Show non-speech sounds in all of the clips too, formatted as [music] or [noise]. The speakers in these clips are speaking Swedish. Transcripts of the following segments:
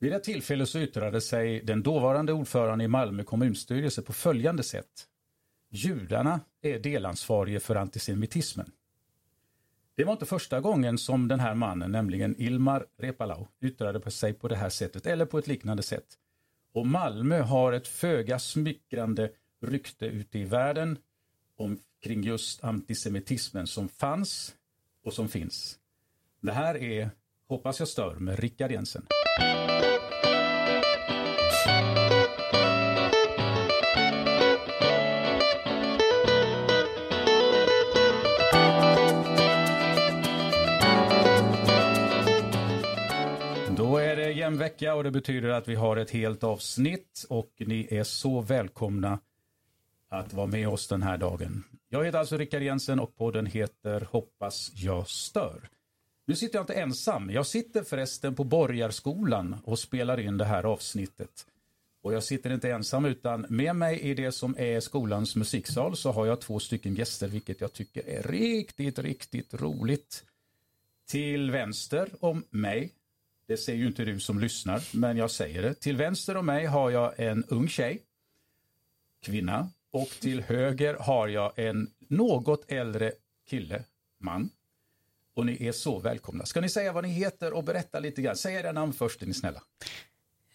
Vid ett tillfälle så yttrade sig den dåvarande ordföranden i Malmö kommunstyrelse på följande sätt. Judarna är delansvariga för antisemitismen. Det var inte första gången som den här mannen, nämligen Ilmar Repalau, yttrade sig på det här sättet eller på ett liknande sätt. Och Malmö har ett föga smickrande rykte ute i världen omkring just antisemitismen som fanns och som finns. Det här är Hoppas jag stör med Rickard Jensen vecka och det betyder att vi har ett helt avsnitt och ni är så välkomna att vara med oss den här dagen. Jag heter alltså Rickard Jensen och podden heter Hoppas jag stör. Nu sitter jag inte ensam. Jag sitter förresten på Borgarskolan och spelar in det här avsnittet. Och jag sitter inte ensam utan med mig i det som är skolans musiksal så har jag två stycken gäster vilket jag tycker är riktigt, riktigt roligt. Till vänster om mig, det ser ju inte du som lyssnar, men jag säger det. Till vänster om mig har jag en ung tjej, kvinna, och till höger har jag en något äldre kille, man. Och ni är så välkomna. Ska ni säga vad ni heter och berätta lite grann? Säg era namn först är ni snälla.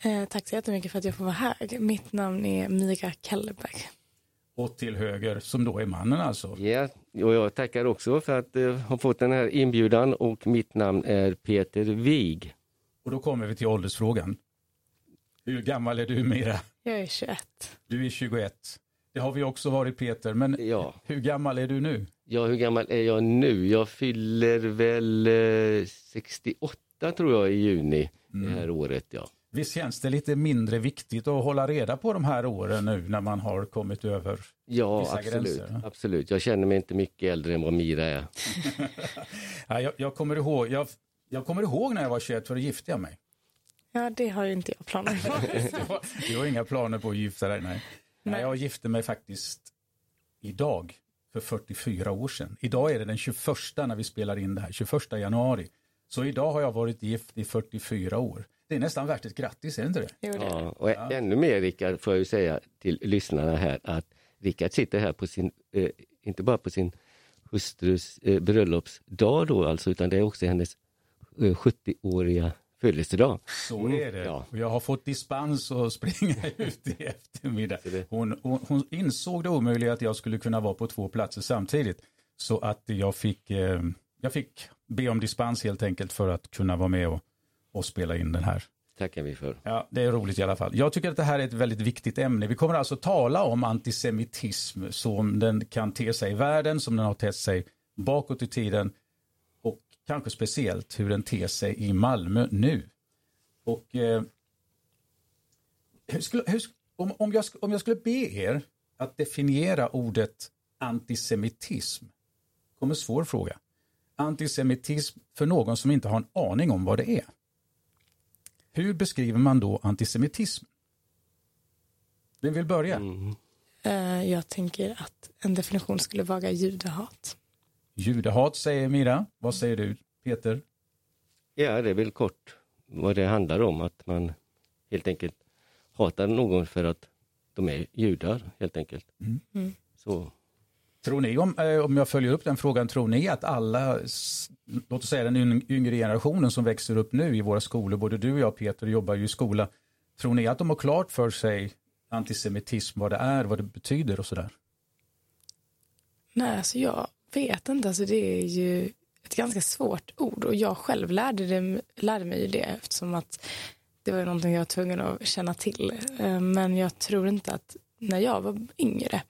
Eh, tack så jättemycket för att jag får vara här. Mitt namn är Mira Kelleberg. Och till höger, som då är mannen alltså? Ja, och jag tackar också för att uh, ha fått den här inbjudan och mitt namn är Peter Wig. Och då kommer vi till åldersfrågan. Hur gammal är du Mira? Jag är 21. Du är 21. Det har vi också varit Peter, men ja. hur gammal är du nu? Ja, hur gammal är jag nu? Jag fyller väl eh, 68 tror jag i juni mm. det här året. Ja. Visst känns det lite mindre viktigt att hålla reda på de här åren nu när man har kommit över ja, vissa absolut, gränser? absolut. Jag känner mig inte mycket äldre än vad Mira är. [laughs] ja, jag, jag, kommer ihåg, jag, jag kommer ihåg när jag var 21 för då gifte jag mig. Ja, det har ju inte jag planer på. [laughs] du har inga planer på att gifta dig? Nej. nej. Jag gifte mig faktiskt idag för 44 år sedan. Idag är det den 21 när vi spelar in det här, 21 januari. Så idag har jag varit gift i 44 år. Det är nästan värt ett grattis, är det inte det? Jo, det. Ja, och ja. ännu mer Rickard får jag ju säga till lyssnarna här att Rickard sitter här på sin, eh, inte bara på sin hustrus eh, bröllopsdag då alltså, utan det är också hennes eh, 70-åriga födelsedag. Så är det. Ja. Och jag har fått dispens att springa [laughs] ut i eftermiddag. Hon, hon, hon, insåg det omöjliga att jag skulle kunna vara på två platser samtidigt. Så att jag fick, eh, jag fick be om dispens helt enkelt för att kunna vara med och, och spela in den här. Tackar vi för. Ja, det är roligt i alla fall. Jag tycker att det här är ett väldigt viktigt ämne. Vi kommer alltså tala om antisemitism som den kan te sig i världen, som den har tett sig bakåt i tiden kanske speciellt hur den ter sig i Malmö nu. Och eh, hur skulle, hur, om, om, jag, om jag skulle be er att definiera ordet antisemitism, kommer svår fråga. Antisemitism för någon som inte har en aning om vad det är. Hur beskriver man då antisemitism? Vem vill börja? Mm. Uh, jag tänker att en definition skulle vara judehat. Judehat säger Mira. Vad säger du Peter? Ja, det är väl kort vad det handlar om. Att man helt enkelt hatar någon för att de är judar helt enkelt. Mm. Mm. Så. Tror ni, om, eh, om jag följer upp den frågan, tror ni att alla, låt oss säga den yngre generationen som växer upp nu i våra skolor, både du och jag Peter jobbar ju i skola, tror ni att de har klart för sig antisemitism, vad det är, vad det betyder och sådär? Nej, alltså jag vet inte. Alltså det är ju ett ganska svårt ord och jag själv lärde, det, lärde mig det eftersom att det var någonting jag var tvungen att känna till. Eh, men jag tror inte att när jag var yngre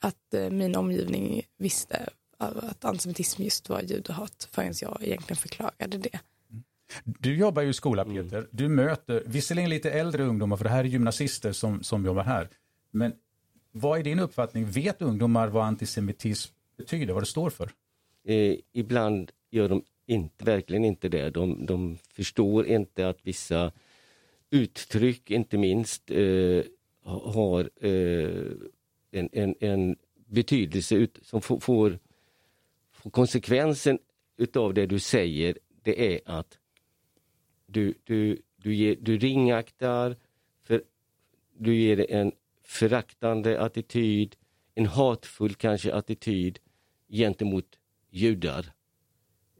att eh, min omgivning visste att antisemitism just var judehat förrän jag egentligen förklarade det. Du jobbar ju i skola mm. Peter. Du möter visserligen lite äldre ungdomar för det här är gymnasister som, som jobbar här. Men vad är din uppfattning? Vet ungdomar vad antisemitism betyder, vad det står för? Eh, ibland gör de inte, verkligen inte det. De, de förstår inte att vissa uttryck, inte minst, eh, har eh, en, en, en, betydelse ut, som får, får, får konsekvensen utav det du säger, det är att du, du, du, ger, du ringaktar, för, du ger en föraktande attityd, en hatfull kanske attityd gentemot judar.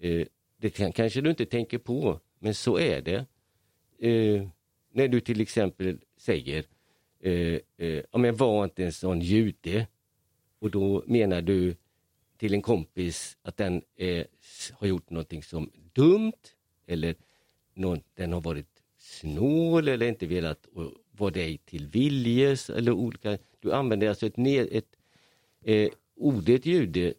Eh, det kan, kanske du inte tänker på, men så är det. Eh, när du till exempel säger, eh, eh, men var inte en sån jude. Och då menar du till en kompis att den eh, har gjort någonting som dumt eller någon, den har varit snål eller inte velat vara dig till viljes eller olika. Du använder alltså ett, ett eh, ordet jude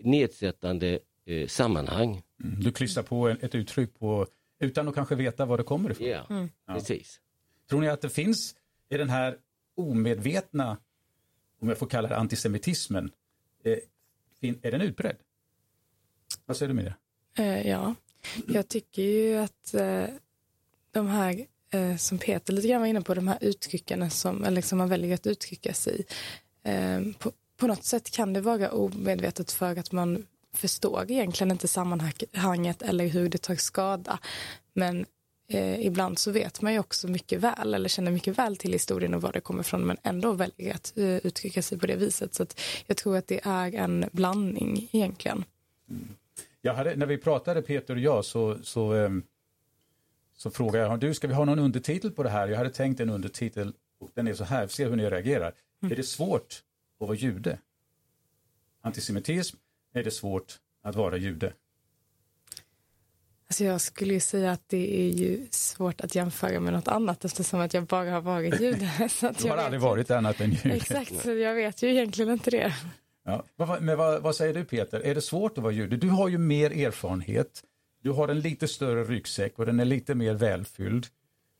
nedsättande eh, sammanhang. Mm. Du klistrar på ett uttryck på, utan att kanske veta var det kommer ifrån. Yeah, mm. Ja, precis. Tror ni att det finns i den här omedvetna, om jag får kalla det antisemitismen, eh, är den utbredd? Vad säger du med det? Eh, ja, jag tycker ju att eh, de här, eh, som Peter lite grann var inne på, de här uttrycken som, eller som man väljer att uttrycka sig i. På, på något sätt kan det vara omedvetet för att man förstår egentligen inte sammanhanget eller hur det tar skada. Men eh, ibland så vet man ju också mycket väl eller känner mycket väl till historien och var det kommer ifrån men ändå väljer att eh, uttrycka sig på det viset. Så jag tror att det är en blandning egentligen. Mm. Jag hade, när vi pratade Peter och jag så, så, eh, så frågade jag, du ska vi ha någon undertitel på det här? Jag hade tänkt en undertitel den är så här, se hur ni reagerar. Mm. Är det svårt att vara jude? Antisemitism, är det svårt att vara jude? Alltså jag skulle ju säga att det är ju svårt att jämföra med något annat eftersom att jag bara har varit [laughs] jude. Så att du har aldrig varit annat än jude. Exakt, så jag vet ju egentligen inte det. Ja. Men vad, vad, säger du Peter, är det svårt att vara jude? Du har ju mer erfarenhet, du har en lite större ryggsäck och den är lite mer välfylld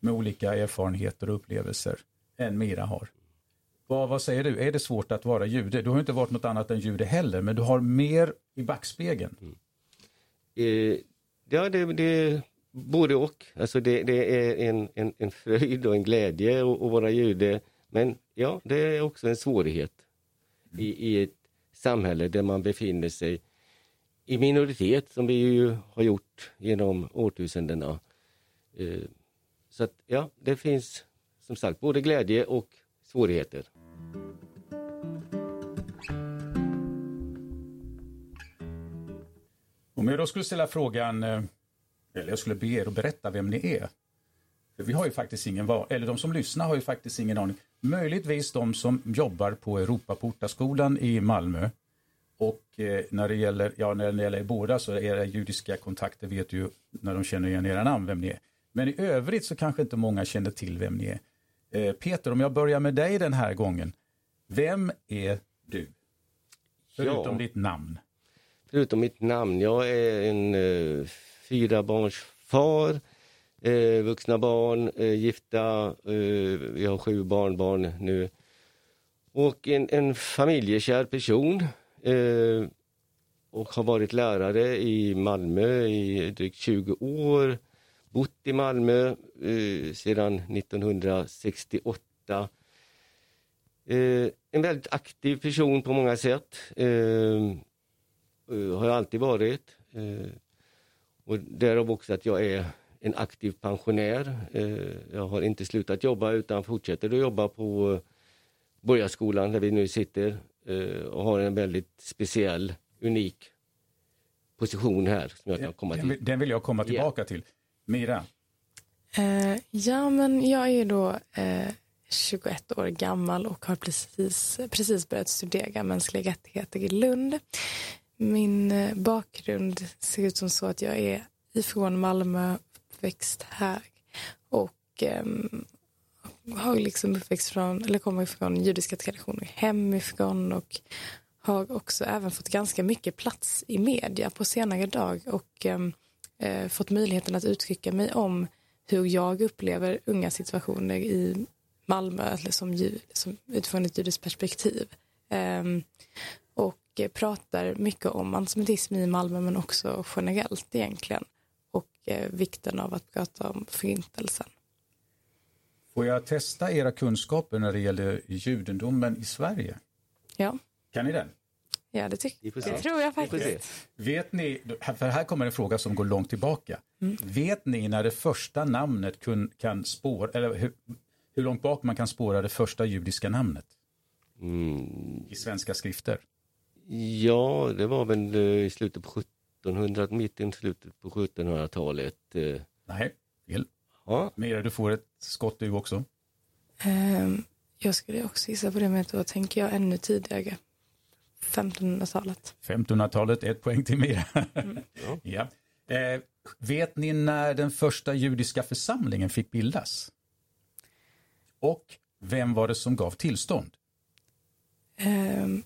med olika erfarenheter och upplevelser än Mira har. Vad, vad säger du, är det svårt att vara jude? Du har inte varit något annat än jude heller, men du har mer i backspegeln. Mm. Eh, ja, det, det både och. Alltså det, det är en, en, en fröjd och en glädje att, vara jude. Men ja, det är också en svårighet i, i ett samhälle där man befinner sig i minoritet som vi ju har gjort genom årtusendena. Eh, så att ja, det finns som sagt både glädje och svårigheter. Om jag då skulle ställa frågan, eh, eller jag skulle be er att berätta vem ni är. För vi har ju faktiskt ingen, eller de som lyssnar har ju faktiskt ingen aning. Möjligtvis de som jobbar på Europaportaskolan i Malmö. Och eh, när det gäller, ja när det gäller båda så era judiska kontakter vet ju när de känner igen era namn vem ni är. Men i övrigt så kanske inte många känner till vem ni är. Eh, Peter, om jag börjar med dig den här gången. Vem är du? Förutom ja. ditt namn. Förutom mitt namn. Jag är en eh, fyra barns far. Eh, vuxna barn, eh, gifta. Eh, vi har sju barnbarn nu. Och en, en familjekär person. Eh, och har varit lärare i Malmö i drygt 20 år bott i Malmö eh, sedan 1968. Eh, en väldigt aktiv person på många sätt. Eh, Eh, eh har jag alltid varit. Eh, och därav också att jag är en aktiv pensionär. Eh, jag har inte slutat jobba utan fortsätter att jobba på Borgarskolan där vi nu sitter och har en väldigt speciell, unik position här som jag kan komma till. Den vill jag komma tillbaka yeah. till. Mira? Eh, ja, men jag är då eh, 21 år gammal och har precis, precis börjat studera mänskliga rättigheter i Lund. Min eh, bakgrund ser ut som så att jag är ifrån Malmö, växt här och um, har liksom uppväxt från, eller kommer ifrån judiska traditioner hemifrån och har också även fått ganska mycket plats i media på senare dag och um, eh, fått möjligheten att uttrycka mig om hur jag upplever unga situationer i Malmö eller som, som utifrån ett judiskt perspektiv. Um, pratar mycket om antisemitism i Malmö men också generellt egentligen. Och eh, vikten av att prata om förintelsen. Får jag testa era kunskaper när det gäller judendomen i Sverige? Ja. Kan ni den? Ja, det, tyck- Vi får det se. tror jag faktiskt. Vet ni, för här kommer en fråga som går långt tillbaka. Vet ni när det första namnet kun, kan spåra, eller hur, hur långt bak man kan spåra det första judiska namnet Mm. i svenska skrifter? Ja, det var väl eh, i slutet på 1700, mitten slutet på 1700-talet. eh. Nej, fel. Ja, Mira, du får ett skott du också. Ehm, jag skulle också gissa på det, men då tänker jag ännu tidigare. 1500-talet. 1500-talet, ett poäng till Mira. Ja. [laughs] ja. Eh, vet ni när den första judiska församlingen fick bildas? Och vem var det som gav tillstånd? Ehm,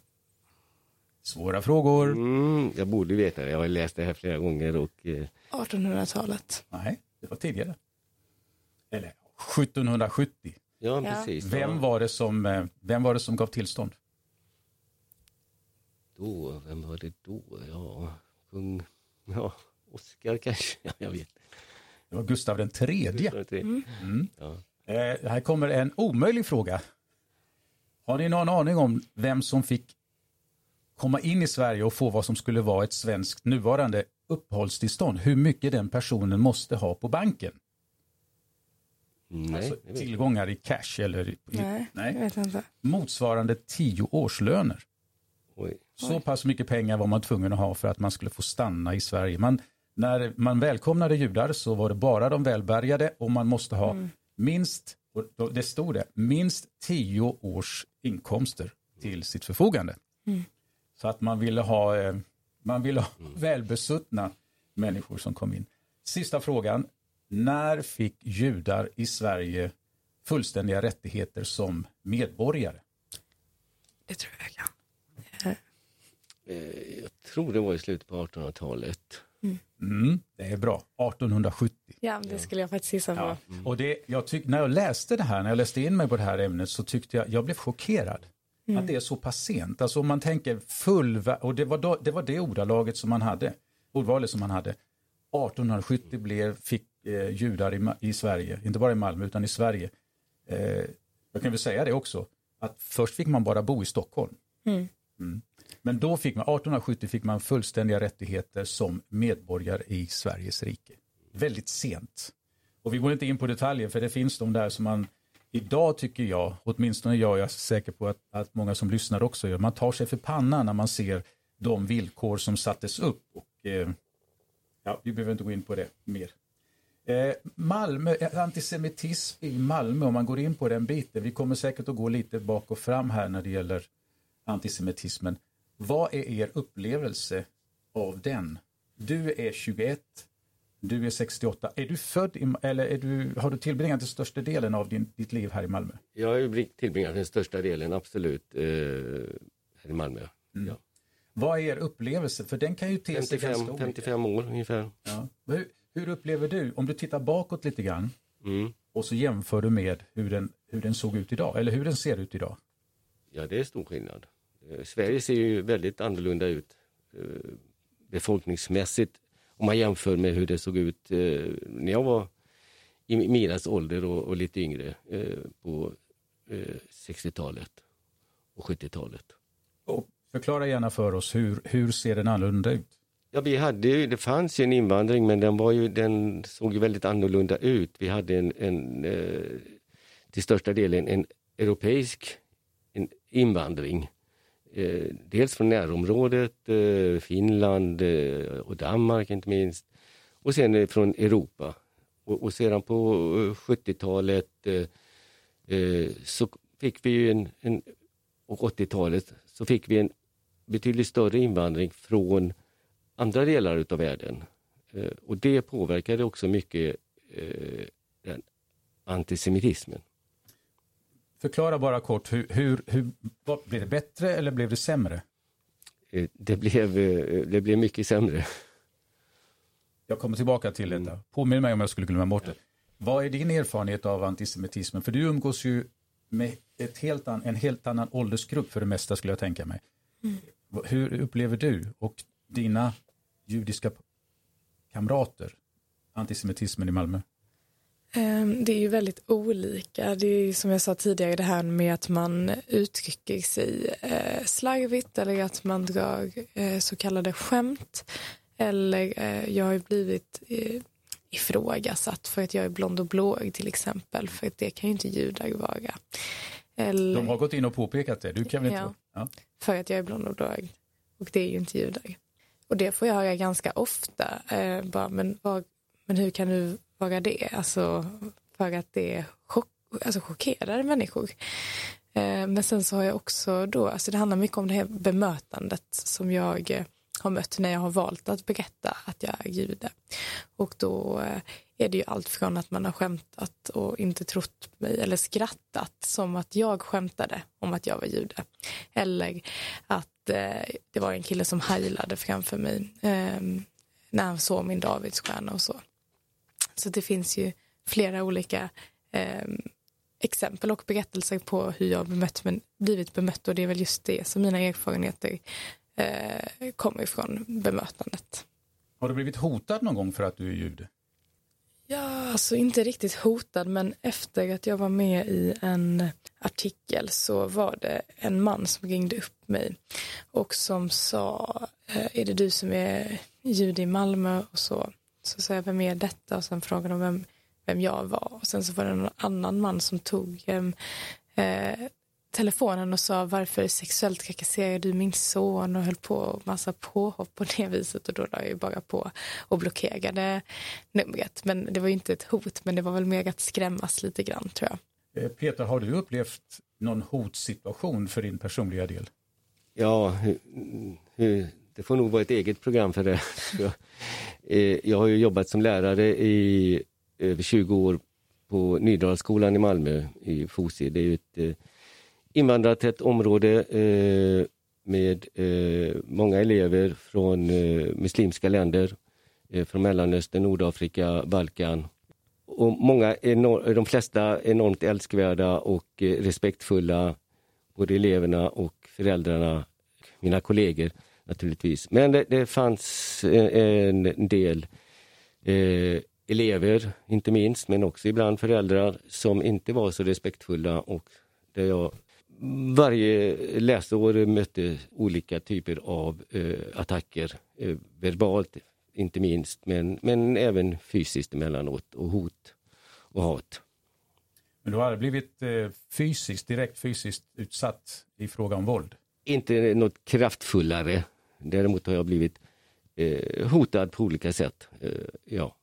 Svåra frågor. mm, jag borde veta det. Jag har läst det här flera gånger och eh, 1800-talet. Nej, det var tidigare. Eller 1770. ja, Ja. precis. Vem var det som, eh, vem var det som gav tillstånd? Då, vem var det då? Ja, kung, ja, Oskar kanske? [laughs] Ja, jag vet. Det var Gustav den tredje. Mm. Ja. Eh, här kommer en omöjlig fråga. Har ni någon aning om vem som fick komma in i Sverige och få vad som skulle vara ett svenskt nuvarande uppehållstillstånd? Hur mycket den personen måste ha på banken? Nej, alltså tillgångar i cash eller i, Nej, jag vet inte. motsvarande tio årslöner. Oj. Så pass mycket pengar var man tvungen att ha för att man skulle få stanna i Sverige. Man, när man välkomnade judar så var det bara de välbärgade och man måste ha minst, och då- det stod det, minst tio års inkomster till sitt förfogande. Så att man ville ha, eh, man ville ha [laughs] välbesuttna människor som kom in. Sista frågan. När fick judar i Sverige fullständiga rättigheter som medborgare? Det tror jag kan. Eh, Jag tror det var i slutet på 1800-talet. Mm, det är bra. 1870. Ja, det skulle jag faktiskt gissa på. Ja. Och det, jag tyck, när jag läste det här, när jag läste in mig på det här ämnet så tyckte jag, jag blev chockerad. Att det är så pass sent. Alltså om man tänker full, och det var, då, det var det ordalaget som man hade, ordvalet som man hade. 1870 blev, fick eh, judar i, i Sverige, inte bara i Malmö utan i Sverige. Eh, jag kan väl säga det också, att först fick man bara bo i Stockholm. Mm. Men då fick man, 1870 fick man fullständiga rättigheter som medborgare i Sveriges rike. Väldigt sent. Och vi går inte in på detaljer för det finns de där som man idag tycker jag, åtminstone jag, jag är säker på att, att många som lyssnar också gör, man tar sig för pannan när man ser de villkor som sattes upp. Och, eh, ja, vi behöver inte gå in på det mer. Eh, Malmö, eh, antisemitism i Malmö, om man går in på den biten, vi kommer säkert att gå lite bak och fram här när det gäller antisemitismen. Vad är er upplevelse av den? Du är 21, du är 68. Är du född i, eller är du, har du tillbringat den största delen av din, ditt liv här i Malmö? Jag har tillbringat den största delen, absolut, eh, här i Malmö. Ja. Vad är er upplevelse? För den kan ju te sig ganska 55, olika. 55 år ungefär. Ja. Hur, hur upplever du, om du tittar bakåt lite grann Mm. och så jämför du med hur den, hur den såg ut idag, eller hur den ser ut idag? Ja, det är stor skillnad. Eh, Sverige ser ju väldigt annorlunda ut eh, befolkningsmässigt om man jämför med hur det såg ut eh, när jag var i Miras ålder och, och lite yngre eh, på eh, 60-talet och 70-talet. Och förklara gärna för oss, hur, hur ser den annorlunda ut? Ja, vi hade ju, det fanns ju en invandring men den, var ju, den såg ju väldigt annorlunda ut. Vi hade en, en eh, till största delen en europeisk invandring. Eh, dels från närområdet, eh, Finland eh, och Danmark inte minst. Och sen eh, från Europa. Och, och sedan på eh, 70-talet eh, eh, så fick vi ju en, en och 80-talet så fick vi en betydligt större invandring från andra delar utav världen. Eh, och det påverkade också mycket eh, den antisemitismen. Förklara bara kort, hur, hur, hur, vad, blev det bättre eller blev det sämre? Eh, det, blev, eh, det blev mycket sämre. Jag kommer tillbaka till detta. Påminn mig om jag skulle glömma bort det. Vad är din erfarenhet av antisemitismen? För du umgås ju med ett helt an, en helt annan åldersgrupp för det mesta skulle jag tänka mig. Hur upplever du och dina judiska kamrater antisemitismen i Malmö? Ehm, det är ju väldigt olika. Det är som jag sa tidigare det här med att man uttrycker sig eh, slarvigt eller att man drar eh, så kallade skämt. Eller eh, jag har blivit ifrågasatt för att jag är blond och blåögd till exempel. För att det kan ju inte judar vara. Eller, De har gått in och påpekat det. Du kan väl inte... Ja, för att jag är blond och blåögd. Och det är ju inte judar. Och det får jag höra ganska ofta. bara, men, var, men hur kan du vara det. Alltså för att det chock, alltså chockerar människor. Eh, men sen så har jag också då, alltså det handlar mycket om det här bemötandet som jag eh, har mött när jag har valt att berätta att jag är jude. Och då eh, är det ju allt från att man har skämtat och inte trott mig eller skrattat som att jag skämtade om att jag var jude. Eller att eh, det var en kille som heilade framför mig när han såg min Davidsstjärna och så. Så det finns ju flera olika eh, exempel och berättelser på hur jag bemött, men blivit bemött och det är väl just det som mina erfarenheter eh, kommer ifrån bemötandet. Har du blivit hotad någon gång för att du är jude? Ja, alltså inte riktigt hotad, men efter att jag var med i en artikel så var det en man som ringde upp mig och som sa, eh, är det du som är jude i Malmö? Och så så sa jag, vem är detta? Och sen frågade de vem, vem jag var. Och sen så var det en annan man som tog eh, telefonen och sa varför sexuellt trakasserar du min son och höll på massa påhopp på det viset och då la jag bara på och blockerade numret. Men det var ju inte ett hot men det var väl mer att skrämmas lite grann tror jag. Eh, Peter, har du upplevt någon hotsituation för din personliga del? Ja, hur, hur, det får nog vara ett eget program för det. [laughs] Eh, jag har ju jobbat som lärare i över 20 år på Nydalsskolan i Malmö i Fosie. Det är ett eh, invandrartätt område eh, med många elever från muslimska länder, från Mellanöstern, Nordafrika, Balkan. Och många, de flesta enormt älskvärda och respektfulla, både eleverna och föräldrarna, mina kollegor naturligtvis. Men det, det fanns en, en del eh, elever, inte minst, men också ibland föräldrar som inte var så respektfulla och där jag varje läsår mötte olika typer av eh, attacker, eh, verbalt inte minst, men, men även fysiskt emellanåt och hot och hat. Men du har blivit eh, fysiskt, direkt fysiskt utsatt i fråga om våld? Inte något kraftfullare Däremot har jag blivit eh, hotad på olika sätt. Eh, ja.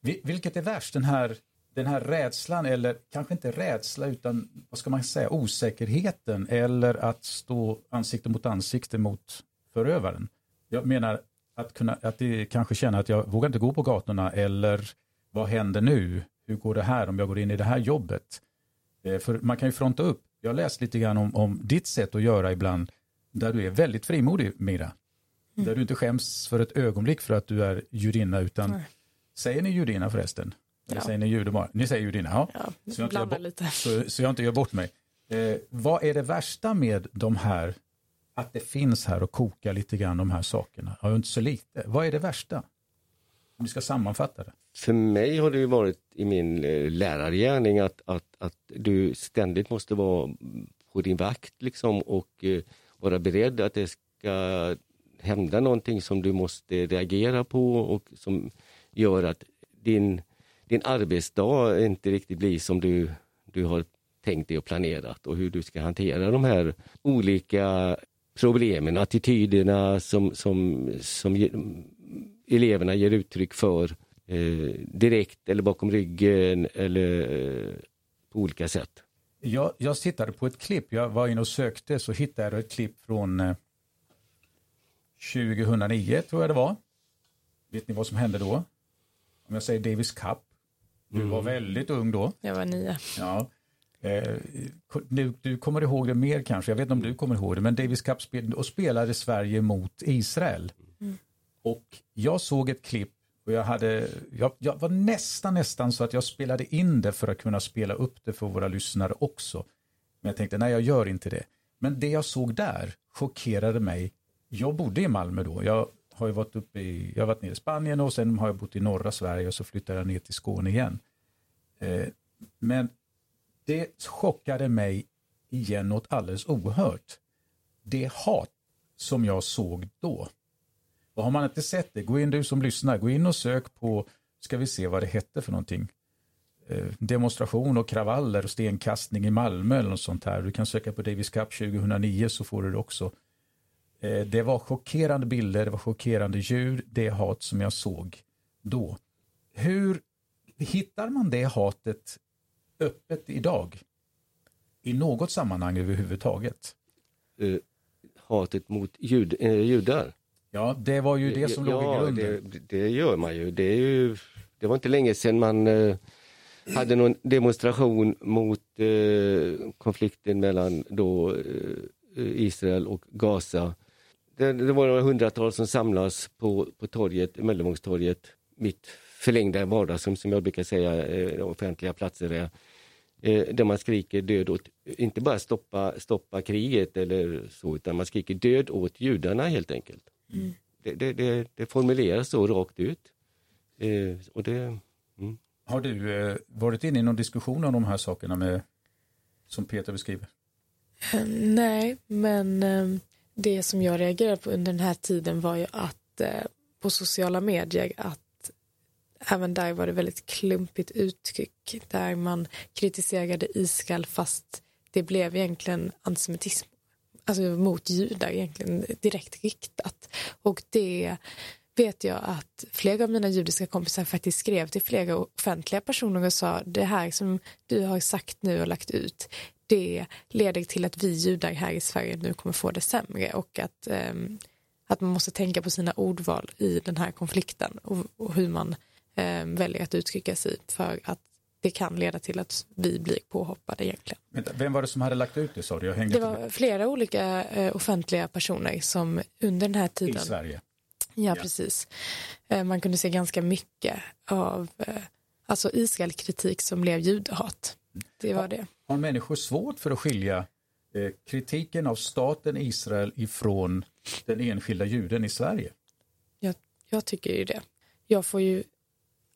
Vilket är värst, den här, den här rädslan eller kanske inte rädsla utan vad ska man säga, osäkerheten eller att stå ansikte mot ansikte mot förövaren? Jag menar att, kunna, att det kanske känna att jag vågar inte gå på gatorna eller vad händer nu? Hur går det här om jag går in i det här jobbet? Eh, för man kan ju fronta upp. Jag har läst lite grann om, om ditt sätt att göra ibland där du är väldigt frimodig Mira. Mm. Där du inte skäms för ett ögonblick för att du är judinna utan Nej. Säger ni judinna förresten? Eller säger ni jude bara? Ni säger judinna, ja. ja så, jag inte lite. Så, så, jag inte gör bort mig. Eh, vad är det värsta med de här, att det finns här och kokar lite grann de här sakerna? Ja, inte så lite. Vad är det värsta? Om vi ska sammanfatta det. För mig har det ju varit i min eh, lärargärning att, att, att du ständigt måste vara på din vakt liksom och eh, vara beredd att det ska hända någonting som du måste reagera på och som gör att din, din arbetsdag inte riktigt blir som du, du har tänkt dig och planerat och hur du ska hantera de här olika problemen, attityderna som, som, som eleverna ger uttryck för eh, direkt eller bakom ryggen eller eh, på olika sätt. Jag, jag tittade på ett klipp, jag var inne och sökte så hittade jag ett klipp från eh, 2009 tror jag det var. Vet ni vad som hände då? Om jag säger Davis Cup. Du mm. var väldigt ung då. Jag var nio. Ja. Eh, du, du, kommer ihåg det mer kanske, jag vet inte om du kommer ihåg det, men Davis Cup spel, och spelade Sverige mot Israel. Mm. Och jag såg ett klipp och jag, hade, jag, jag, var nästan nästan så att jag spelade in det för att kunna spela upp det för våra lyssnare också. Men jag tänkte nej, jag gör inte det. Men det jag såg där chockerade mig jag bodde i Malmö då. Jag har varit uppe i, jag har varit nere i Spanien och sen har jag bott i norra Sverige och så flyttade jag ner till Skåne igen. Eh, men det chockade mig igen något alldeles oerhört. Det hat som jag såg då. Och har man inte sett det, gå in du som lyssnar, gå in och sök på, ska vi se vad det hette för någonting. Eh, demonstration och kravaller och stenkastning i Malmö eller något sånt här. Du kan söka på Davis Cup 2009 så får du det också. Eh, det var chockerande bilder, det var chockerande ljud, det hat som jag såg då. Hur hittar man det hatet öppet idag? I något sammanhang överhuvudtaget? Uh, hatet mot jud, uh, judar? Ja, det var ju det som ja, låg i grunden. Det, det, gör man ju. Det, är ju. det var inte länge sedan man uh, hade någon demonstration mot konflikten mellan då Israel och Gaza. Det, det var några hundratal som samlas på, på torget, Möllevångstorget, mitt förlängda vardagsrum som jag brukar säga, eh, offentliga platser är. Eh, där man skriker död åt, inte bara stoppa, stoppa kriget eller så, utan man skriker död åt judarna helt enkelt. Mm. Det, det, det, det, formuleras så rakt ut. Eh, och det, mm. Har du eh, varit inne i någon diskussion om de här sakerna med, som Peter beskriver? Eh, nej, men eh, det som jag reagerade på under den här tiden var ju att eh, på sociala medier att även där var det väldigt klumpigt uttryck där man kritiserade Israel fast det blev egentligen antisemitism alltså mot judar egentligen direkt riktat. Och det vet jag att flera av mina judiska kompisar faktiskt skrev till flera offentliga personer och sa det här som du har sagt nu och lagt ut det leder till att vi judar här i Sverige nu kommer få det sämre och att, um, att man måste tänka på sina ordval i den här konflikten och, och hur man eh, väljer att uttrycka sig för att det kan leda till att vi blir påhoppade egentligen. vem var det som hade lagt ut det sa du? det var till... flera olika eh, offentliga personer som under den här tiden. I Sverige? Ja, ja. precis. Eh, man kunde se ganska mycket av eh, alltså Israel-kritik som blev judehat. Det var det. Har människor svårt för att skilja eh, kritiken av staten Israel ifrån den enskilda juden i Sverige? Jag, jag tycker ju det. Jag får ju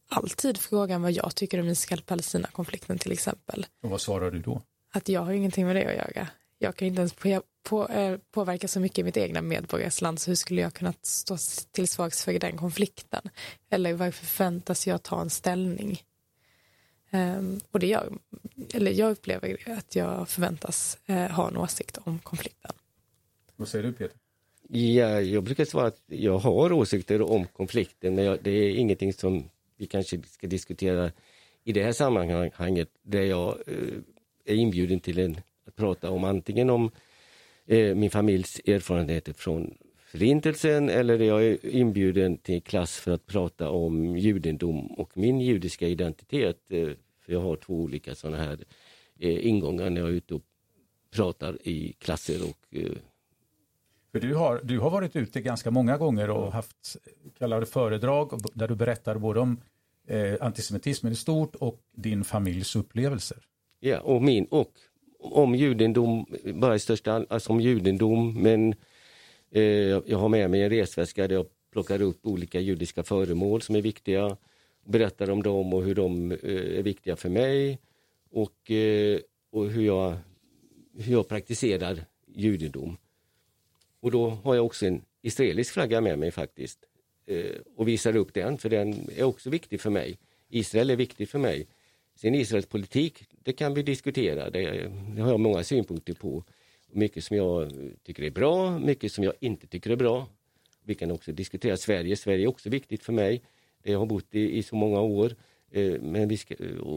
alltid frågan vad jag tycker om Israel-Palestina-konflikten till exempel. Och vad svarar du då? Att jag har ingenting med det att göra. Jag kan inte ens på, på, eh, påverka så mycket i mitt egna medborgarsland så hur skulle jag kunna stå till svars för den konflikten? Eller varför förväntas jag ta en ställning? Um, och det gör, eller jag upplever att jag förväntas uh, ha en åsikt om konflikten. Vad säger du Peter? Ja, jag brukar svara att jag har åsikter om konflikten men jag, det är ingenting som vi kanske ska diskutera i det här sammanhanget där jag eh, är inbjuden till en, att prata om antingen om eh, min familjs erfarenheter från Förintelsen eller jag är inbjuden till klass för att prata om judendom och min judiska identitet. Eh, för jag har två olika sådana här ingångar när jag är ute och pratar i klasser och för du har, du har varit ute ganska många gånger och haft kallade föredrag där du berättar både om eh, antisemitismen i stort och din familjs upplevelser. Ja, och min och om judendom, bara i största alltså om judendom, men eh, Eh, jag har med mig en resväska där jag plockar upp olika judiska föremål som är viktiga, berättar om dem och hur de eh, är viktiga för mig och, eh, och hur, jag, hur jag praktiserar judendom. Och då har jag också en israelisk flagga med mig faktiskt och visar upp den, för den är också viktig för mig. Israel är viktigt för mig. Sen Israels politik, det kan vi diskutera, det, det har jag många synpunkter på. Mycket som jag tycker är bra, mycket som jag inte tycker är bra. Vi kan också diskutera Sverige, Sverige är också viktigt för mig. Jag har bott i, i så många år. Eh, men vi ska,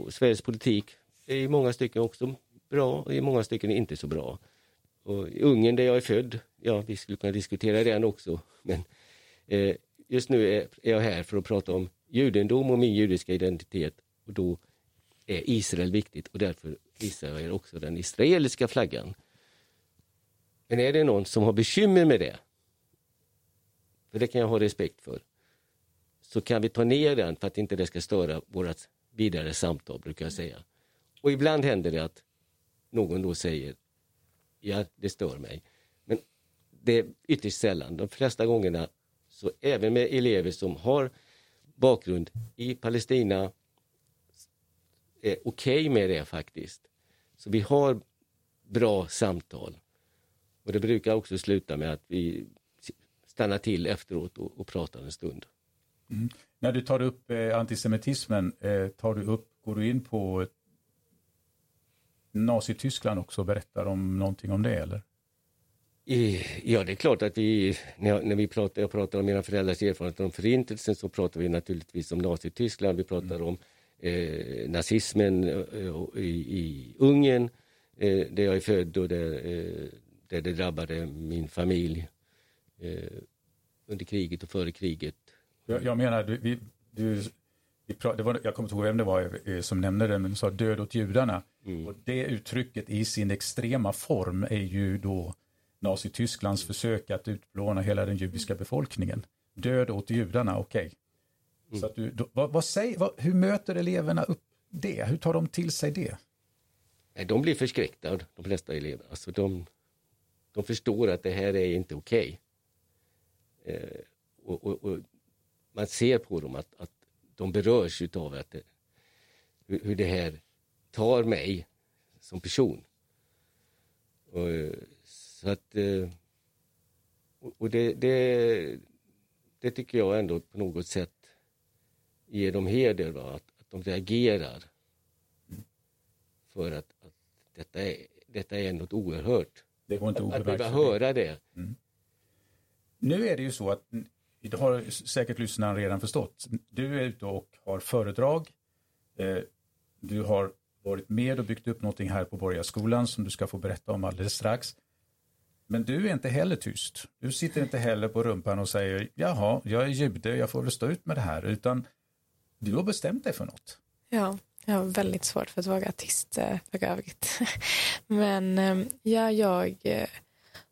Sveriges politik är i många stycken också bra och i många stycken inte så bra. Och I Ungern där jag är född, ja vi skulle kunna diskutera den också. Men eh, just nu är, är jag här för att prata om judendom och min judiska identitet. Och då är Israel viktigt och därför visar jag också den israeliska flaggan. Men är det någon som har bekymmer med det, för det kan jag ha respekt för, så kan vi ta ner den för att inte det ska störa vårt vidare samtal, brukar jag säga. Och ibland händer det att någon då säger ja, det stör mig. Men det är ytterst sällan. De flesta gångerna, så även med elever som har bakgrund i Palestina, är okej okay med det faktiskt. Så vi har bra samtal. Och det brukar också sluta med att vi stannar till efteråt och, och pratar en stund. Mm. När du tar upp eh, antisemitismen, eh, tar du upp, går du in på Nazityskland också och berättar om någonting om det eller? Ja, det är klart att vi, när, vi pratar, jag pratar om mina föräldrars erfarenheter om förintelsen så pratar vi naturligtvis om Nazityskland, vi pratar mm. om eh, nazismen eh, i, i Ungern, eh, där jag är född och där, där det drabbade min familj eh, under kriget och före kriget. Jag, jag menar, du, vi, du, vi pra, det var, jag kommer inte ihåg vem det var eh, som nämnde det, men du sa död åt judarna. Mm. Och det uttrycket i sin extrema form är ju då Nazitysklands försök att utplåna hela den judiska befolkningen. Död åt judarna, okej. Okay. Mm. Så att du, då, vad, vad säger, vad, hur möter eleverna upp det? Hur tar de till sig det? de blir förskräckta, de flesta elever. Alltså de, de förstår att det här är inte okej. Okay. Eh, och, och, och, man ser på dem att, att de berörs utav att det, hur, hur det här tar mig som person. Och, så att... Eh, och det, det, det tycker jag ändå på något sätt ger dem heder, va? Att, att de reagerar. För att, att detta, är, detta är något oerhört. Det går inte att, att behöva höra det. Mm. Nu är det ju så att, det har säkert lyssnaren redan förstått, du är ute och har föredrag. Eh, du har varit med och byggt upp någonting här på Borgarskolan som du ska få berätta om alldeles strax. Men du är inte heller tyst. Du sitter inte heller på rumpan och säger jaha, jag är jude, jag får väl stå ut med det här. Utan du har bestämt dig för något. Ja, jag har väldigt svårt för att vara artist eh, för övrigt. [laughs] Men ehm, ja, jag eh,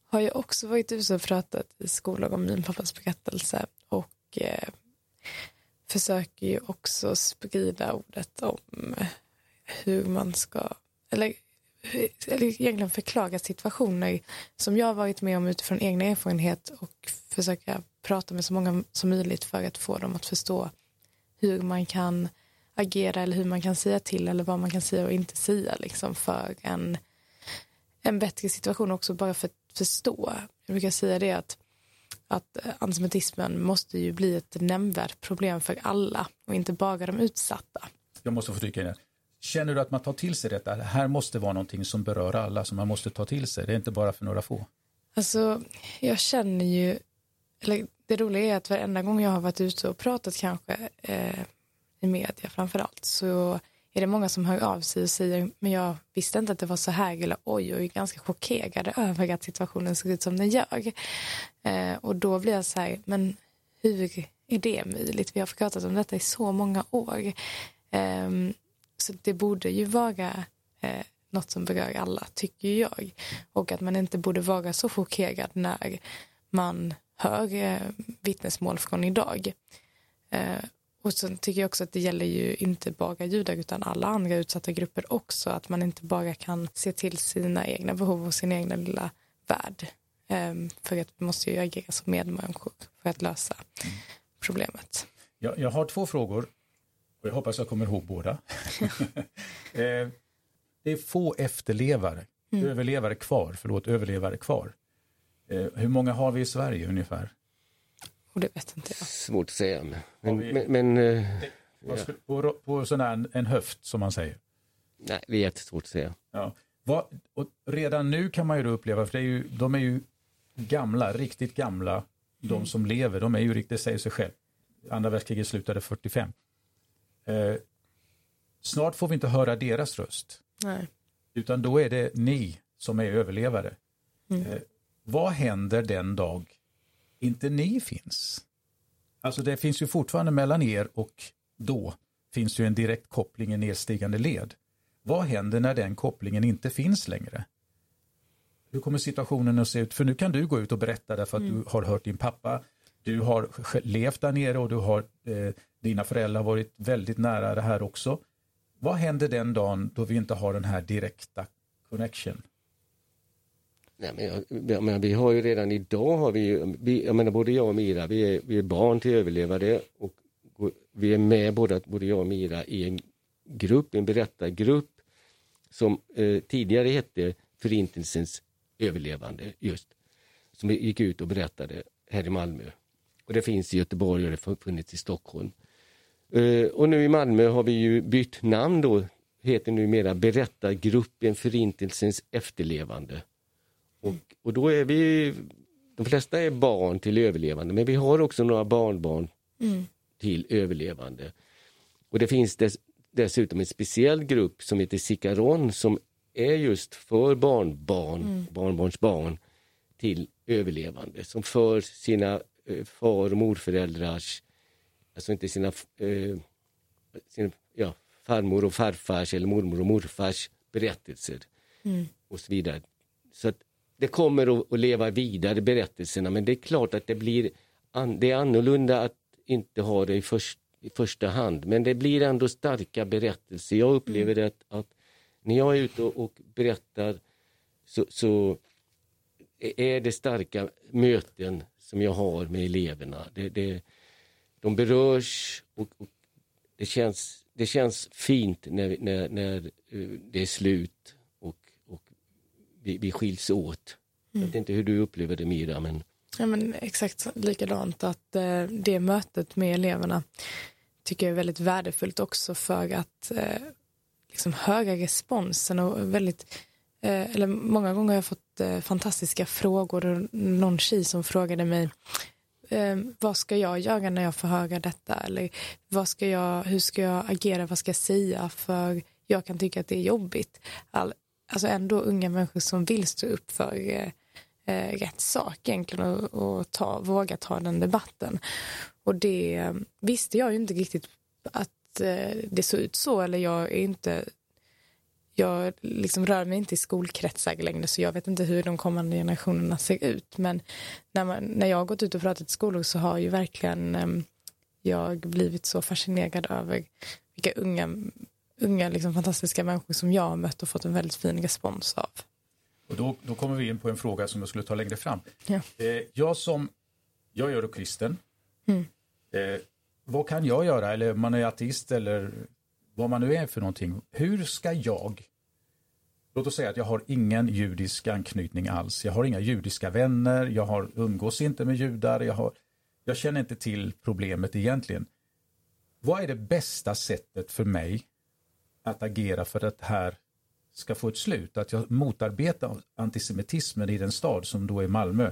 har ju också varit ute och pratat i skolan om min pappas berättelse och eh, försöker ju också sprida ordet om hur man ska, eller eller egentligen förklaga situationer som jag varit med om utifrån egna erfarenhet och försöka prata med så många som möjligt för att få dem att förstå hur man kan agera eller hur man kan säga till eller vad man kan säga och inte säga liksom för en, en bättre situation också bara för att förstå. Jag brukar säga det att, att antisemitismen måste ju bli ett nämnvärt problem för alla och inte bara de utsatta. Jag måste få in Känner du att man tar till sig detta? Det här måste vara någonting som berör alla, som man måste ta till sig. Det är inte bara för några få. Alltså, jag känner ju, eller det roliga är att varenda gång jag har varit ute och pratat kanske eh, i media framför allt så är det många som hör av sig och säger men jag visste inte att det var så här eller oj och är ganska chockerade över att situationen ser ut som den gör. Eh, och då blir jag så här, men hur är det möjligt? Vi har pratat om detta i så många år. Eh, så det borde ju vara eh, något som berör alla, tycker jag. Och att man inte borde vara så chockerad när man hör eh, vittnesmål från idag. Eh, och så tycker jag också att det gäller ju inte bara judar utan alla andra utsatta grupper också. Att man inte bara kan se till sina egna behov och sin egna lilla värld. Eh, för att vi måste ju agera som medmänniskor för att lösa problemet. Jag, jag har två frågor och jag hoppas jag kommer ihåg båda. [laughs] Eh, det är få efterlevare, mm. överlevare kvar, förlåt, överlevare kvar. Eh, hur många har vi i Sverige ungefär? Och det vet inte jag. Svårt att säga. Men, vi, men, men eh, ja. på, på sån här, en höft som man säger? Nej, det är jättesvårt att säga. Ja. Vad, och redan nu kan man ju uppleva, för det är ju, de är ju gamla, riktigt gamla, de mm. som lever, de är ju riktigt, det säger sig själv. Andra världskriget slutade 45. Eh, snart får vi inte höra deras röst. Nej. Utan då är det ni som är överlevare. Mm. Eh, vad händer den dag inte ni finns? Alltså det finns ju fortfarande mellan er och då finns ju en direkt koppling i nedstigande led. Vad händer när den kopplingen inte finns längre? Hur kommer situationen att se ut? För nu kan du gå ut och berätta därför att mm. du har hört din pappa, du har levt där nere och du har eh, dina föräldrar varit väldigt nära det här också. Vad händer den dagen då vi inte har den här direkta connection? Nej, men jag, jag menar, vi har ju redan idag, har vi, vi, jag menar både jag och Mira, vi är, vi är barn till överlevare och vi är med både, både jag och Mira i en grupp, en berättargrupp som eh, tidigare hette Förintelsens överlevande just. Som gick ut och berättade här i Malmö. Och det finns i Göteborg och det har funnits i Stockholm. Eh, och nu i Malmö har vi ju bytt namn då, heter numera Berättargruppen Förintelsens efterlevande. Och, och då är vi, de flesta är barn till överlevande, men vi har också några barnbarn mm. till överlevande. Och det finns dess, dessutom en speciell grupp som heter Sikaron som är just för barnbarn, mm. barnbarnsbarn till överlevande som för sina eh, far och morföräldrars, alltså inte sina, eh, sina ja, farmor och farfars eller mormor och morfars berättelser mm. och så vidare. Så att det kommer att, leva vidare berättelserna men det är klart att det blir det är annorlunda att inte ha det i, först, i första hand men det blir ändå starka berättelser. Jag upplever mm. att, att när jag är ute och, och berättar så, så, är det starka möten som jag har med eleverna. Det, det, de berörs och, och, det, känns, det känns fint när, när, när eh, det är slut vi, vi skiljs åt. Mm. Jag vet inte hur du upplever det Mira. Men... Ja, men exakt likadant att eh, det mötet med eleverna tycker jag är väldigt värdefullt också för att eh, liksom höga responsen och väldigt eh, eller många gånger har jag fått eh, fantastiska frågor. Någon tjej som frågade mig eh, vad ska jag göra när jag får höra detta? Eller vad ska jag, hur ska jag agera? Vad ska jag säga? För jag kan tycka att det är jobbigt. All, alltså ändå unga människor som vill stå upp för eh, eh, rätt sak egentligen och, och ta, våga ta den debatten. Och det eh, visste jag ju inte riktigt att eh, det såg ut så eller jag är inte jag liksom rör mig inte i skolkretsar längre så jag vet inte hur de kommande generationerna ser ut. Men när, man, när jag har gått ut och pratat i skolor så har ju verkligen eh, jag blivit så fascinerad över vilka unga, unga liksom fantastiska människor som jag har mött och fått en väldigt fin respons av. Och då, då kommer vi in på en fråga som jag skulle ta längre fram. Ja. Eh, jag som, jag är kristen. Mm. Eh, vad kan jag göra? Eller man är ateist eller vad man nu är för någonting. Hur ska jag, låt oss säga att jag har ingen judisk anknytning alls. Jag har inga judiska vänner, jag har, umgås inte med judar, jag, har, jag känner inte till problemet egentligen. Vad är det bästa sättet för mig att agera för att det här ska få ett slut? Att jag motarbetar antisemitismen i den stad som då är Malmö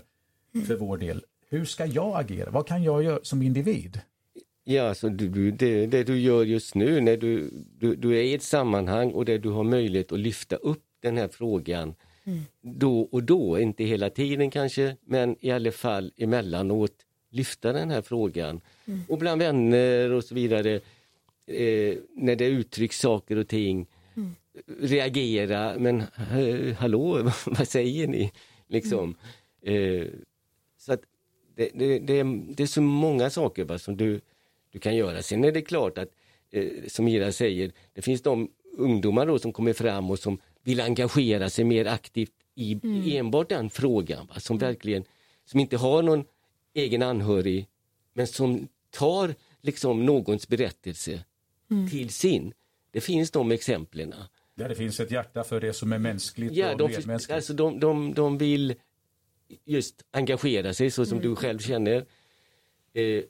för vår del. Hur ska jag agera? Vad kan jag göra som individ? Ja, alltså du, det, det, du gör just nu när du, du, du, är i ett sammanhang och där du har möjlighet att lyfta upp den här frågan mm. då och då, inte hela tiden kanske, men i alla fall emellanåt lyfta den här frågan. Mm. Och bland vänner och så vidare, eh, när det uttrycks saker och ting, mm. reagera, men hallå, [laughs] vad säger ni? Liksom. Mm. Eh, så att det, det, det, det, är så många saker va, som du du kan göra. Sen är det klart att, eh, som Ira säger, det finns de ungdomar då som kommer fram och som vill engagera sig mer aktivt i mm. enbart den frågan. Va? Som verkligen, som inte har någon egen anhörig, men som tar liksom någons berättelse mm. till sin. Det finns de exemplen. Ja, det finns ett hjärta för det som är mänskligt ja, och de, medmänskligt. Alltså de, de, de vill just engagera sig så som mm. du själv känner. Eh,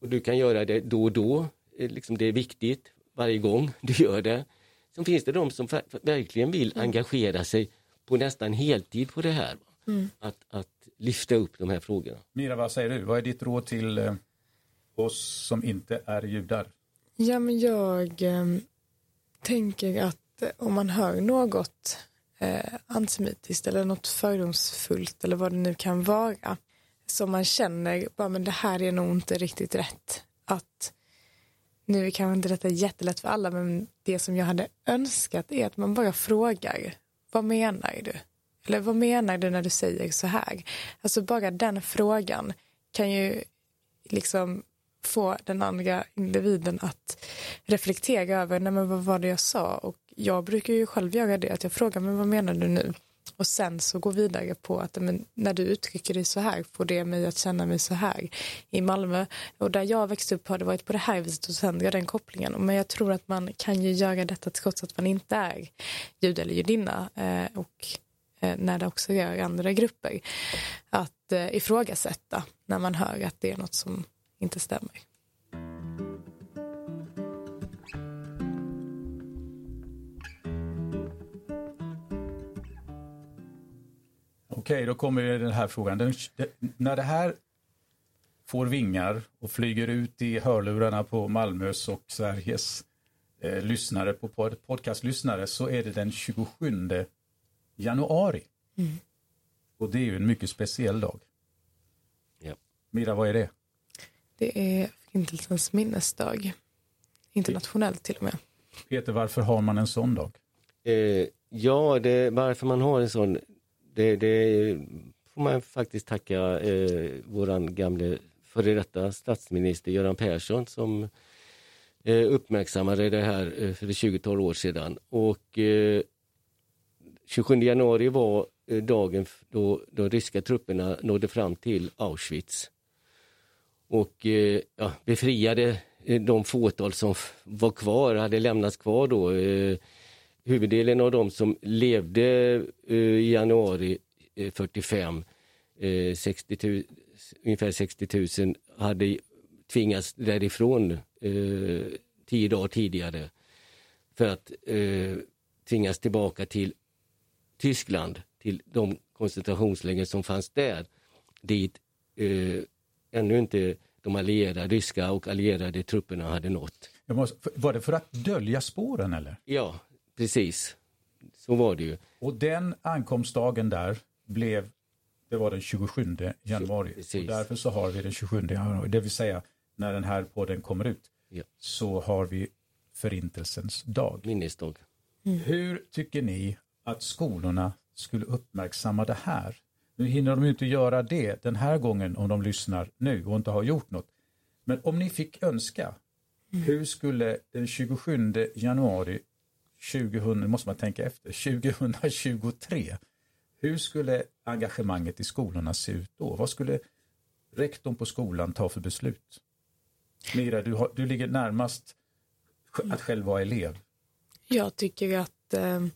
och du kan göra det då och då, eh, liksom det är viktigt varje gång [laughs] du gör det. Sen finns det de som verkligen vill mm. engagera sig på nästan heltid på det här. Mm. Att, att lyfta upp de här frågorna. Mira, vad säger du? Vad är ditt råd till eh, oss som inte är judar? Ja, men jag eh, tänker att eh, om man hör något eh, antisemitiskt eller något fördomsfullt eller vad det nu kan vara som man känner, bara, men det här är nog inte riktigt rätt. Att nu är kanske inte detta jättelätt för alla, men det som jag hade önskat är att man bara frågar, vad menar du? Eller vad menar du när du säger så här? Alltså bara den frågan kan ju liksom få den andra individen att reflektera över, nej men vad var det jag sa? Och jag brukar ju själv göra det, att jag frågar, men vad menar du nu? och sen så gå vidare på att men, när du uttrycker dig så här får det mig att känna mig så här. I Malmö och där jag växte upp har det varit på det här viset och sen gör den kopplingen. Men jag tror att man kan ju göra detta trots att man inte är jude eller judinna eh, och eh, när det också rör andra grupper. Att eh, ifrågasätta när man hör att det är något som inte stämmer. Okej, då kommer den här frågan. Den, den, när det här får vingar och flyger ut i hörlurarna på Malmös och Sveriges eh, lyssnare, på pod, podcastlyssnare, så är det den 27 januari. Mm. Och det är ju en mycket speciell dag. Ja. Mira, vad är det? Det är Förintelsens minnesdag. Internationellt till och med. Peter, varför har man en sån dag? Eh, ja, det, varför man har en sån det, det får man faktiskt tacka eh, våran gamle före detta statsminister Göran Persson som eh, uppmärksammade det här eh, för 20 år sedan. Och eh, 27 januari var eh, dagen då de ryska trupperna nådde fram till Auschwitz och eh, ja, befriade eh, de fåtal som var kvar, hade lämnats kvar då. Eh, huvuddelen av de som levde eh, i januari 45, 60 000, ungefär 60 000 hade tvingats därifrån tio dagar tidigare. För att tvingas tillbaka till Tyskland, till de koncentrationsläger som fanns där, dit ännu inte de allierade, ryska och allierade trupperna hade nått. Måste, var det för att dölja spåren eller? Ja, Precis, så var det ju. Och den ankomstdagen där blev, det var den 27 januari. Precis. Och därför så har vi den 27 januari, det vill säga när den här podden kommer ut, ja. så har vi Förintelsens dag. Minnesdag. Mm. Hur tycker ni att skolorna skulle uppmärksamma det här? Nu hinner de inte göra det den här gången om de lyssnar nu och inte har gjort något. Men om ni fick önska, mm. hur skulle den 27 januari 2000, nu måste man tänka efter, 2023. Hur skulle engagemanget i skolorna se ut då? Vad skulle rektorn på skolan ta för beslut? Mira, du, har, du ligger närmast att själv vara elev. Jag tycker att, eh,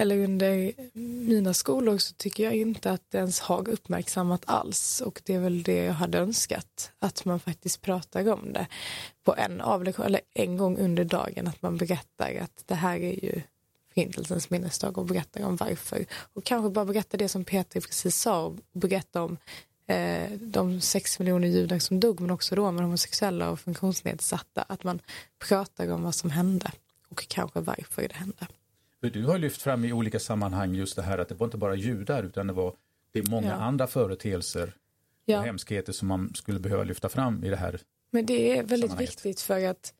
eller under mina skolor så tycker jag inte att det ens har uppmärksammat alls och det är väl det jag hade önskat, att man faktiskt pratar om det på en avlektion, eller en gång under dagen att man berättar att det här är ju Förintelsens minnesdag och berättar om varför. Och kanske bara berätta det som Peter precis sa och berätta om eh, de sex miljoner judar som dog men också romer, homosexuella och funktionsnedsatta. Att man pratar om vad som hände och kanske varför det hände. Du har lyft fram i olika sammanhang just det här att det var inte bara judar utan det var det är många ja. andra företeelser ja. och hemskheter som man skulle behöva lyfta fram i det här men det är väldigt viktigt för att,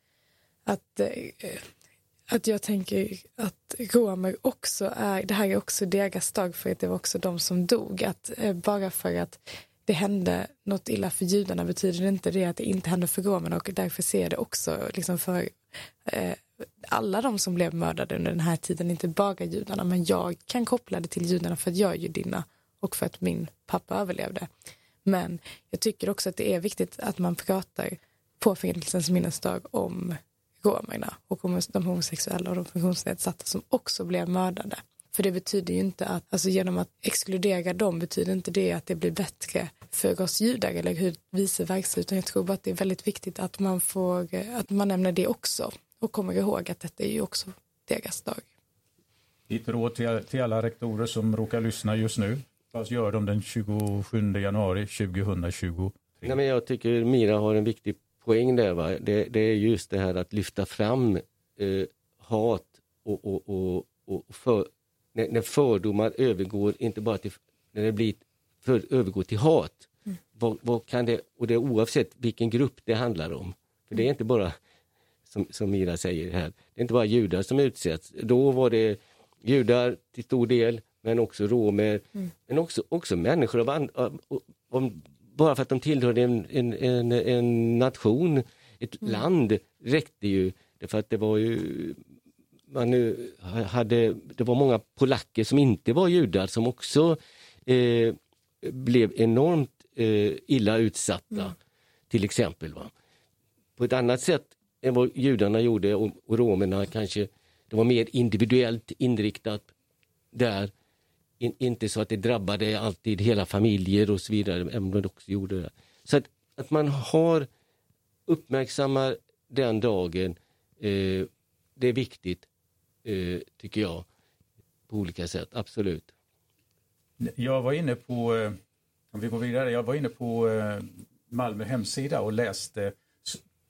att, eh, att jag tänker att romer också är, det här är också deras dag för att det var också de som dog. Att eh, bara för att det hände något illa för judarna betyder det inte det att det inte hände för romerna och därför ser jag det också liksom för eh, alla de som blev mördade under den här tiden, inte bara judarna, men jag kan koppla det till judarna för att jag är judinna och för att min pappa överlevde. Men jag tycker också att det är viktigt att man pratar på Förintelsens minnesdag om romerna och om de homosexuella och de funktionsnedsatta som också blev mördade. För det betyder ju inte att, alltså genom att exkludera dem betyder inte det att det blir bättre för oss judar eller hur vice versa, utan jag tror bara att det är väldigt viktigt att man får, att man nämner det också och kommer ihåg att detta är ju också deras dag. Ditt råd till, till alla rektorer som råkar lyssna just nu, vad gör de den 27 januari 2020? Nej, men jag tycker Mira har en viktig poäng där. Va? Det, det är just det här att lyfta fram eh, hat och, och, och, och för, när, när, fördomar övergår, inte bara till, när det blir, för, övergår till hat. Mm. Vad, vad, kan det, och det är oavsett vilken grupp det handlar om. För det är inte bara, som, som Mira säger här, det är inte bara judar som utsätts. Då var det judar till stor del, men också romer, mm. men också, också människor av, and, av, av, bara för att de tillhörde en, en, en, en nation, ett mm. land, räckte ju. För att det var ju man nu hade, det var många polacker som inte var judar som också eh, blev enormt eh, illa utsatta. Mm. Till exempel. Va? På ett annat sätt än vad judarna gjorde och, och romerna kanske, det var mer individuellt inriktat där. In, inte så att det drabbade alltid hela familjer och så vidare, även om det också gjorde det. Så att, att man har uppmärksammar den dagen, eh, det är viktigt eh, tycker jag, på olika sätt, absolut. Jag var inne på, eh, om vi går vidare, jag var inne på eh, Malmö hemsida och läste,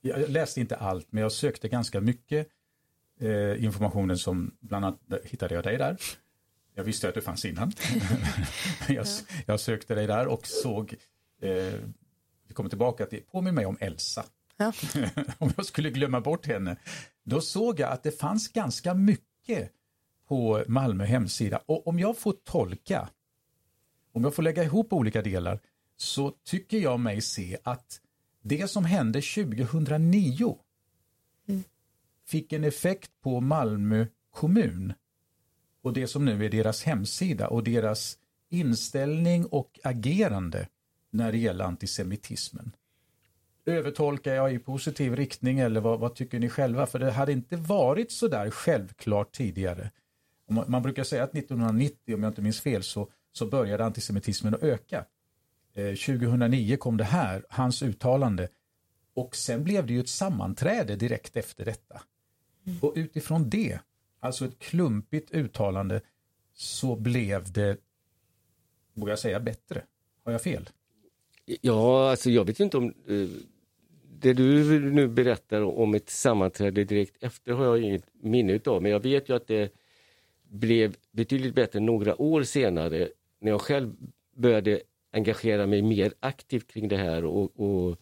jag läste inte allt, men jag sökte ganska mycket eh, informationen som bland annat hittade jag dig där. Jag visste att du fanns innan. [laughs] jag, jag, sökte dig där och såg, eh, vi kommer tillbaka till, påminn mig om Elsa. Ja. [laughs] om jag skulle glömma bort henne. Då såg jag att det fanns ganska mycket på Malmö hemsida och om jag får tolka, om jag får lägga ihop olika delar, så tycker jag mig se att det som hände 2009 mm. fick en effekt på Malmö kommun och det som nu är deras hemsida och deras inställning och agerande när det gäller antisemitismen. Övertolkar jag i positiv riktning eller vad, vad, tycker ni själva? För det hade inte varit så där självklart tidigare. Man brukar säga att 1990, om jag inte minns fel, så, så började antisemitismen att öka. Eh, 2009 kom det här, hans uttalande. Och sen blev det ju ett sammanträde direkt efter detta. Mm. Och utifrån det, alltså ett klumpigt uttalande, så blev det, vågar jag säga, bättre. Har jag fel? Ja, alltså jag vet inte om... Eh, det du nu berättar om ett sammanträde direkt efter har jag inget minne av, men jag vet ju att det blev betydligt bättre några år senare när jag själv började engagera mig mer aktivt kring det här och, och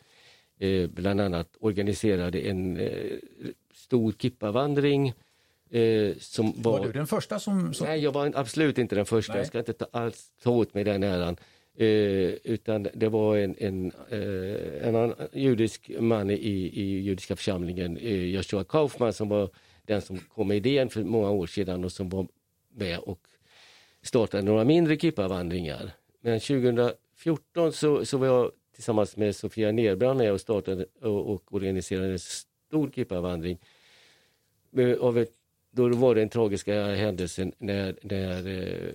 eh, bland annat organiserade en eh, stor kippavandring. Eh, som var... var du den första som, som... Nej, jag var absolut inte den första. Nej. Jag ska inte ta, alls ta åt mig den äran. Eh, utan det var en, en, eh, en judisk man i, i judiska församlingen, eh, Joshua Kaufman, som var den som kom med idén för många år sedan och som var med och startade några mindre kippavandringar. Eh, 2014 så, så var jag tillsammans med Sofia Nerbrand med och startade och, och organiserade en stor kippavandring. Av ett, då var det den tragiska händelsen när, när eh,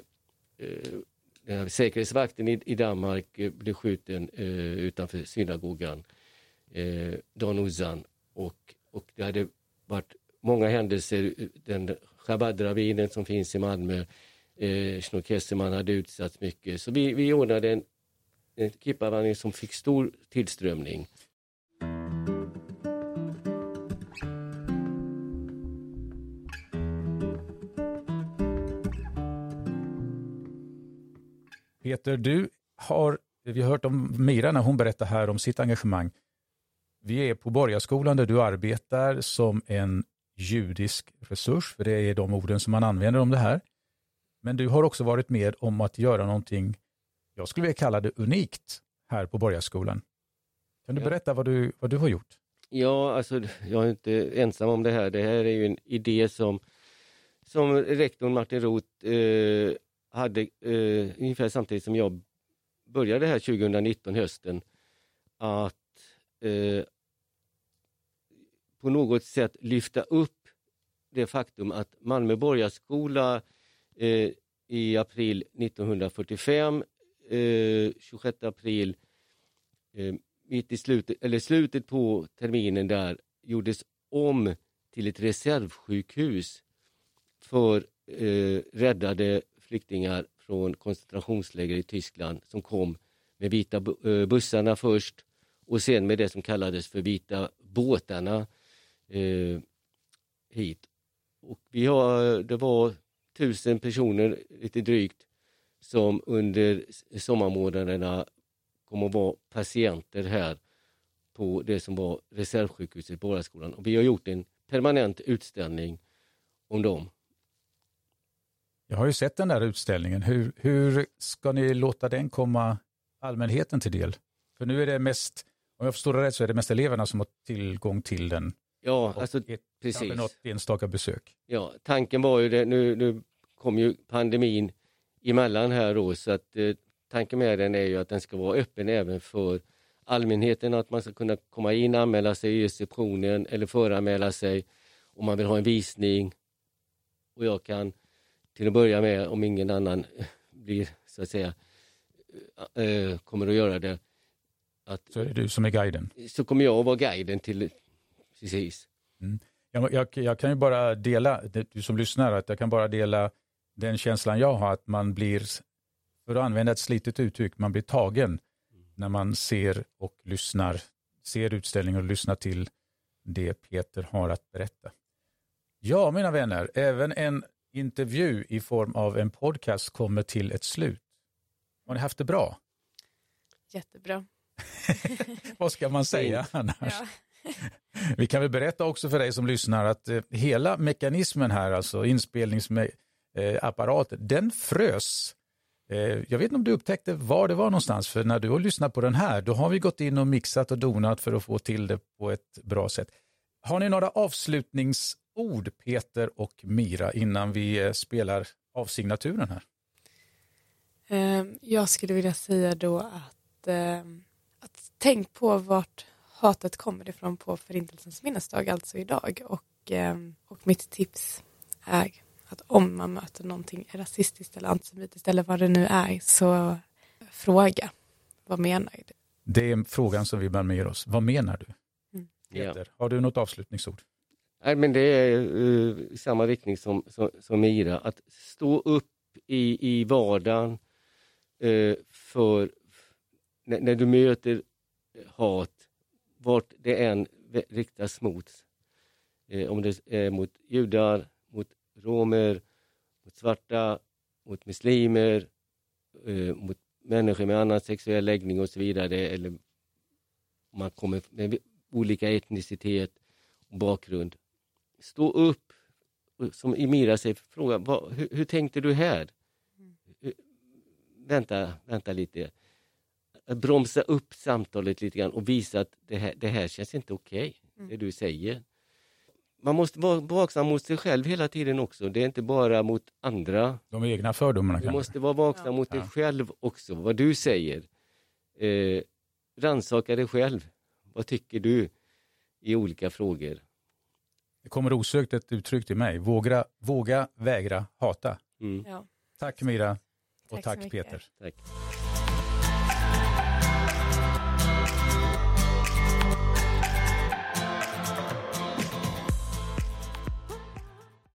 eh, när säkerhetsvakten i, i Danmark eh, blev skjuten eh, utanför synagogan, eh, Dan Uzan. Och, och det hade varit många händelser, den Chabad-ravinen som finns i Malmö, eh, Schnokesseman hade utsatts mycket. Så vi, vi ordnade en, en kippavandring som fick stor tillströmning. Peter, du har, vi har hört om Mira när hon berättar här om sitt engagemang. Vi är på Borgarskolan där du arbetar som en judisk resurs, för det är de orden som man använder om det här. Men du har också varit med om att göra någonting, jag skulle vilja kalla det unikt, här på Borgarskolan. Kan du ja. berätta vad du, vad du har gjort? Ja, alltså jag är inte ensam om det här. Det här är ju en idé som, som rektorn Martin Roth eh, hade eh, ungefär samtidigt som jag började här 2019 hösten att eh, på något sätt lyfta upp det faktum att Malmö borgarskola eh, i april 1945, eh, 26 april, eh, mitt i slutet, eller slutet på terminen där, gjordes om till ett reservsjukhus för eh, räddade flyktingar från koncentrationsläger i Tyskland som kom med vita eh, bussarna först och sen med det som kallades för vita båtarna eh, hit. Och vi har, det var tusen personer, lite drygt, som under sommarmånaderna kommer att vara patienter här på det som var reservsjukhuset på Borgaskolan. Och vi har gjort en permanent utställning om dem. Jag har ju sett den där utställningen. Hur, hur ska ni låta den komma allmänheten till del? För nu är det mest, om jag förstår det rätt, så är det mest eleverna som har tillgång till den. Ja, och alltså ett, precis. något enstaka besök. Ja, tanken var ju det, nu, nu kom ju pandemin emellan här då, så att eh, tanken med den är ju att den ska vara öppen även för allmänheten, att man ska kunna komma in, anmäla sig i receptionen eller föranmäla sig om man vill ha en visning. Och jag kan till att börja med, om ingen annan [laughs] blir så att säga, eh, kommer att göra det, att, Så är det du som är guiden. så kommer jag att vara guiden till precis. Jag, jag, jag kan ju bara dela, du som lyssnar, att jag kan bara dela den känslan jag har att man blir, för att använda ett slitet uttryck, man blir tagen när man ser och lyssnar, ser utställningen och lyssnar till det Peter har att berätta. Ja, mina vänner, även en intervju i form av en podcast kommer till ett slut. Har ni haft det bra? Jättebra. [laughs] Vad ska man säga annars? Ja. [laughs] Vi kan väl berätta också för dig som lyssnar att eh, hela mekanismen här, alltså inspelningsapparaten, eh, den frös. Eh, jag vet inte om du upptäckte var det var någonstans, för när du har lyssnat på den här, då har vi gått in och mixat och donat för att få till det på ett bra sätt. Har ni några avslutningsord, Peter och Mira, innan vi spelar av signaturen här? Ehm, jag skulle vilja säga då att, ehm, att tänk på vart hatet kommer ifrån på Förintelsens minnesdag, alltså idag. Och, ehm, och mitt tips är att om man möter någonting rasistiskt eller antisemitiskt eller vad det nu är, så fråga. Vad menar du? Det är frågan som vi bär med oss. Vad menar du? Ja. Peter, har du något avslutningsord? Nej, men det är eh, i samma riktning som, som, som Mira, att stå upp i, i vardagen eh, för när, när du möter hat, vart det än riktas mot. Eh, om det är mot judar, mot romer, mot svarta, mot muslimer, eh, mot människor med annan sexuell läggning och så vidare. Eller man kommer med olika etnicitet och bakgrund stå upp, och som Emira säger, fråga vad, hur, hur tänkte du här? Hur- Vänta, vänta lite. Att Bromsa upp samtalet lite grann och visa att det här, det här känns inte okej, det du säger. Man måste vara vaksam mot sig själv hela tiden också. Det är inte bara mot andra. De egna fördomarna Du kanske? måste vara vaksam Ja. mot dig själv också, vad du säger. Eh, rannsaka dig själv. Vad tycker du i olika frågor? Det kommer osökt ett uttryck till mig. Våga, våga vägra hata. Mm, Ja, Tack Mira och Tack tack. Peter. tack.